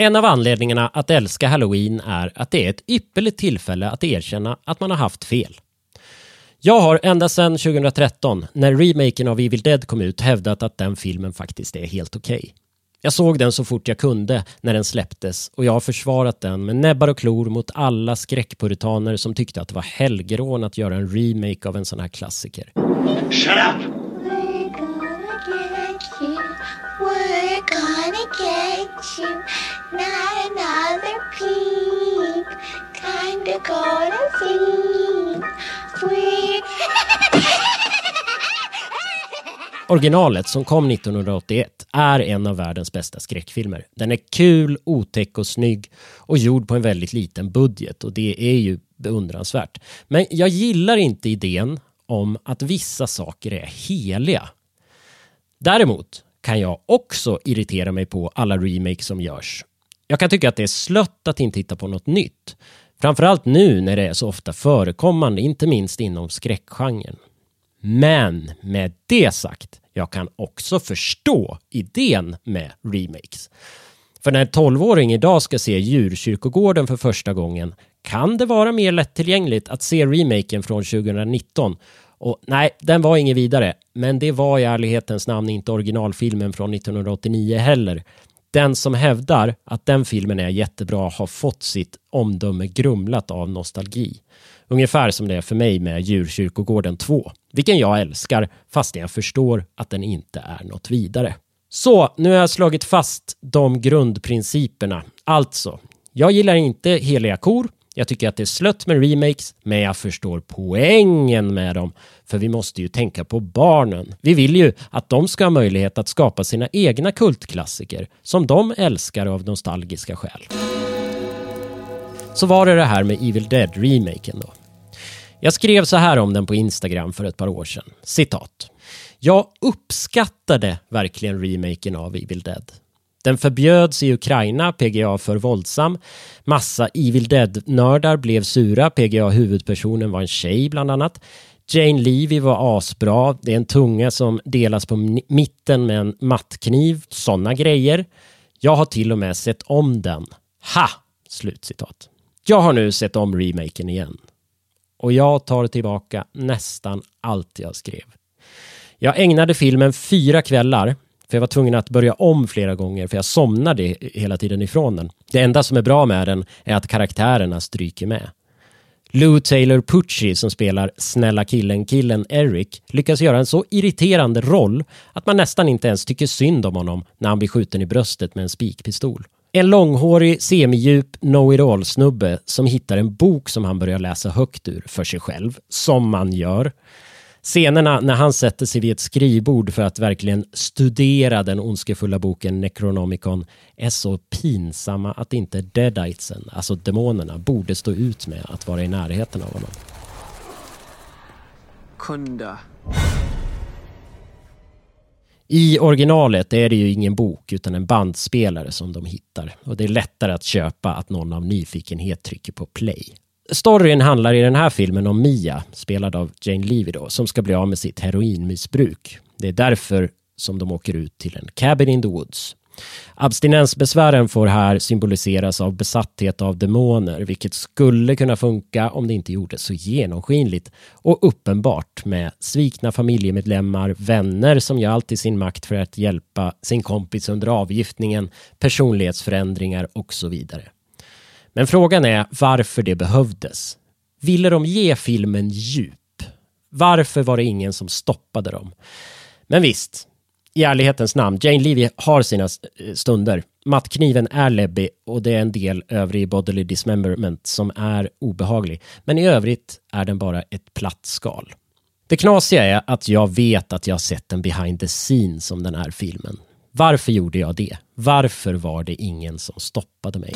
En av anledningarna att älska Halloween är att det är ett ypperligt tillfälle att erkänna att man har haft fel. Jag har ända sedan 2013, när remaken av Evil Dead kom ut, hävdat att den filmen faktiskt är helt okej. Okay. Jag såg den så fort jag kunde när den släpptes och jag har försvarat den med näbbar och klor mot alla skräckpuritaner som tyckte att det var helgerån att göra en remake av en sån här klassiker. Shut up! We're gonna get you Not another peep Time to go to sleep Originalet som kom 1981 är en av världens bästa skräckfilmer. Den är kul, otäck och snygg och gjord på en väldigt liten budget och det är ju beundransvärt. Men jag gillar inte idén om att vissa saker är heliga. Däremot kan jag också irritera mig på alla remakes som görs. Jag kan tycka att det är slött att inte hitta på något nytt. Framförallt nu när det är så ofta förekommande, inte minst inom skräckgenren. Men med det sagt, jag kan också förstå idén med remakes. För när en 12-åring idag ska se Djurkyrkogården för första gången kan det vara mer lättillgängligt att se remaken från 2019 och nej, den var ingen vidare. Men det var i ärlighetens namn inte originalfilmen från 1989 heller. Den som hävdar att den filmen är jättebra har fått sitt omdöme grumlat av nostalgi. Ungefär som det är för mig med Djurkyrkogården 2, vilken jag älskar fastän jag förstår att den inte är något vidare. Så, nu har jag slagit fast de grundprinciperna. Alltså, jag gillar inte heliga kor, jag tycker att det är slött med remakes, men jag förstår poängen med dem. För vi måste ju tänka på barnen. Vi vill ju att de ska ha möjlighet att skapa sina egna kultklassiker som de älskar av nostalgiska skäl. Så var det det här med Evil Dead-remaken då. Jag skrev så här om den på Instagram för ett par år sedan. Citat. Jag uppskattade verkligen remaken av Evil Dead. Den förbjöds i Ukraina, PGA för våldsam. Massa Evil Dead-nördar blev sura. PGA huvudpersonen var en tjej bland annat. Jane Levy var asbra. Det är en tunga som delas på mitten med en mattkniv. Sådana grejer. Jag har till och med sett om den. Ha! Slutcitat. Jag har nu sett om remaken igen. Och jag tar tillbaka nästan allt jag skrev. Jag ägnade filmen fyra kvällar för jag var tvungen att börja om flera gånger för jag somnade hela tiden ifrån den. Det enda som är bra med den är att karaktärerna stryker med. Lou Taylor Pucci som spelar snälla killen-killen Eric lyckas göra en så irriterande roll att man nästan inte ens tycker synd om honom när han blir skjuten i bröstet med en spikpistol. En långhårig, semidjup know-it-all-snubbe som hittar en bok som han börjar läsa högt ur för sig själv, som man gör. Scenerna när han sätter sig vid ett skrivbord för att verkligen studera den ondskefulla boken Necronomicon är så pinsamma att inte deaditesen, alltså demonerna, borde stå ut med att vara i närheten av honom. Kunda. I originalet är det ju ingen bok utan en bandspelare som de hittar och det är lättare att köpa att någon av nyfikenhet trycker på play. Storyn handlar i den här filmen om Mia, spelad av Jane Levy då, som ska bli av med sitt heroinmissbruk. Det är därför som de åker ut till en cabin in the woods. Abstinensbesvären får här symboliseras av besatthet av demoner, vilket skulle kunna funka om det inte gjordes så genomskinligt och uppenbart med svikna familjemedlemmar, vänner som gör allt i sin makt för att hjälpa sin kompis under avgiftningen, personlighetsförändringar och så vidare. Men frågan är varför det behövdes. Ville de ge filmen djup? Varför var det ingen som stoppade dem? Men visst, i ärlighetens namn, Jane Levy har sina eh, stunder. Mattkniven är läbbig och det är en del övrig bodily dismemberment som är obehaglig. Men i övrigt är den bara ett platt skal. Det knasiga är att jag vet att jag sett en behind the scenes om den här filmen. Varför gjorde jag det? Varför var det ingen som stoppade mig?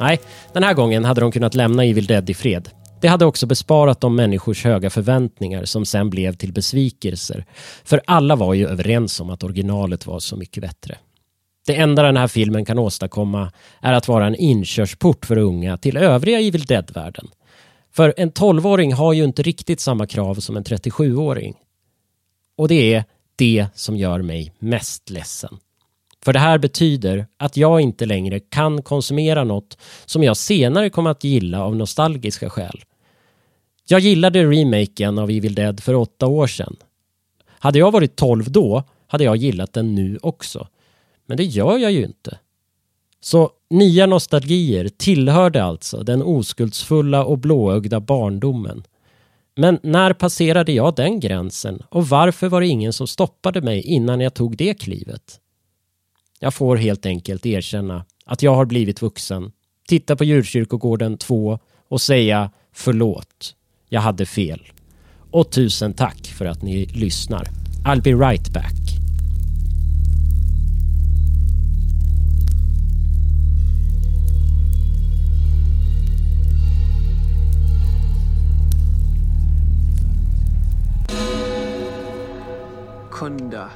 Nej, den här gången hade de kunnat lämna Evil Dead i fred. Det hade också besparat de människors höga förväntningar som sen blev till besvikelser. För alla var ju överens om att originalet var så mycket bättre. Det enda den här filmen kan åstadkomma är att vara en inkörsport för unga till övriga Evil Dead-världen. För en 12-åring har ju inte riktigt samma krav som en 37-åring. Och det är det som gör mig mest ledsen. För det här betyder att jag inte längre kan konsumera något som jag senare kommer att gilla av nostalgiska skäl. Jag gillade remaken av Evil Dead för åtta år sedan. Hade jag varit 12 då hade jag gillat den nu också. Men det gör jag ju inte. Så nya nostalgier tillhörde alltså den oskuldsfulla och blåögda barndomen. Men när passerade jag den gränsen och varför var det ingen som stoppade mig innan jag tog det klivet? Jag får helt enkelt erkänna att jag har blivit vuxen, titta på Djurkyrkogården 2 och säga förlåt, jag hade fel. Och tusen tack för att ni lyssnar. I'll be right back. Kunda.